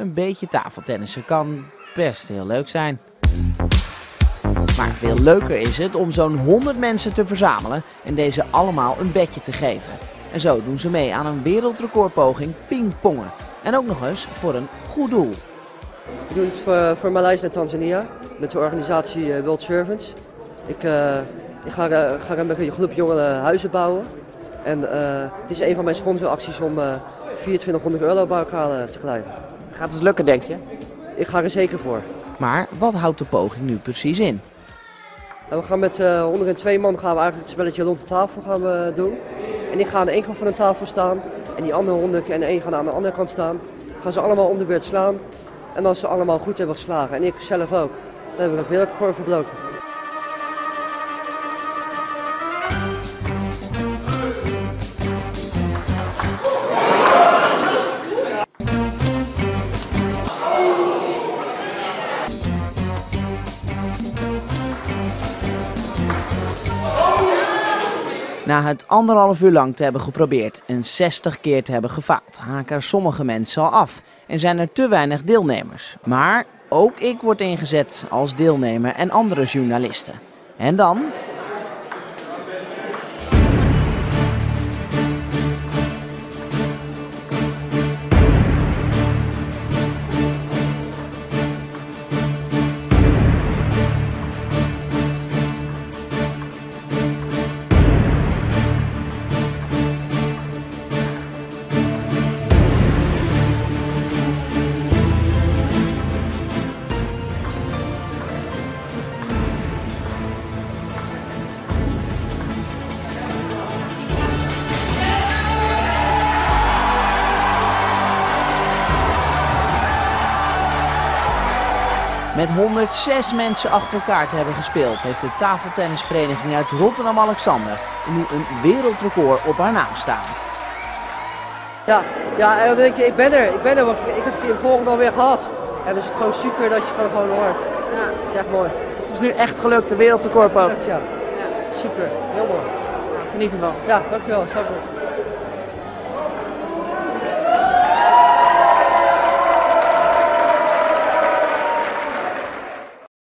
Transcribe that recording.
een beetje tafeltennissen kan best heel leuk zijn. Maar veel leuker is het om zo'n 100 mensen te verzamelen en deze allemaal een bedje te geven. En zo doen ze mee aan een wereldrecordpoging pingpongen. En ook nog eens voor een goed doel. Ik doe het voor, voor Maleisië en Tanzania met de organisatie eh, World Servants. Ik, uh, ik ga, uh, ga met een groep jongeren huizen bouwen. En het is een van mijn sponsoracties om 2400 euro bij elkaar te krijgen. Gaat het lukken, denk je? Ik ga er zeker voor. Maar wat houdt de poging nu precies in? We gaan met 102 man gaan we eigenlijk het spelletje rond de tafel gaan we doen. En ik ga aan de ene kant van de tafel staan en die andere 100 en één gaan aan de andere kant staan. Gaan ze allemaal om de beurt slaan. En als ze allemaal goed hebben geslagen, en ik zelf ook, dan hebben we het wereldrecord verbroken. Na het anderhalf uur lang te hebben geprobeerd en 60 keer te hebben gefaald, haken sommige mensen al af en zijn er te weinig deelnemers. Maar ook ik word ingezet als deelnemer en andere journalisten. En dan Met 106 mensen achter elkaar te hebben gespeeld, heeft de tafeltennisvereniging uit Rotterdam-Alexander nu een wereldrecord op haar naam staan. Ja, ja, en dan denk je, ik ben er, ik ben er, want ik heb het volgende alweer gehad. En het is gewoon super dat je gewoon hoort. Ja. Dat is echt mooi. Het is nu echt gelukt, de wereldrecord ook. Ja, super, heel mooi. Geniet ervan. Ja, dankjewel. Dank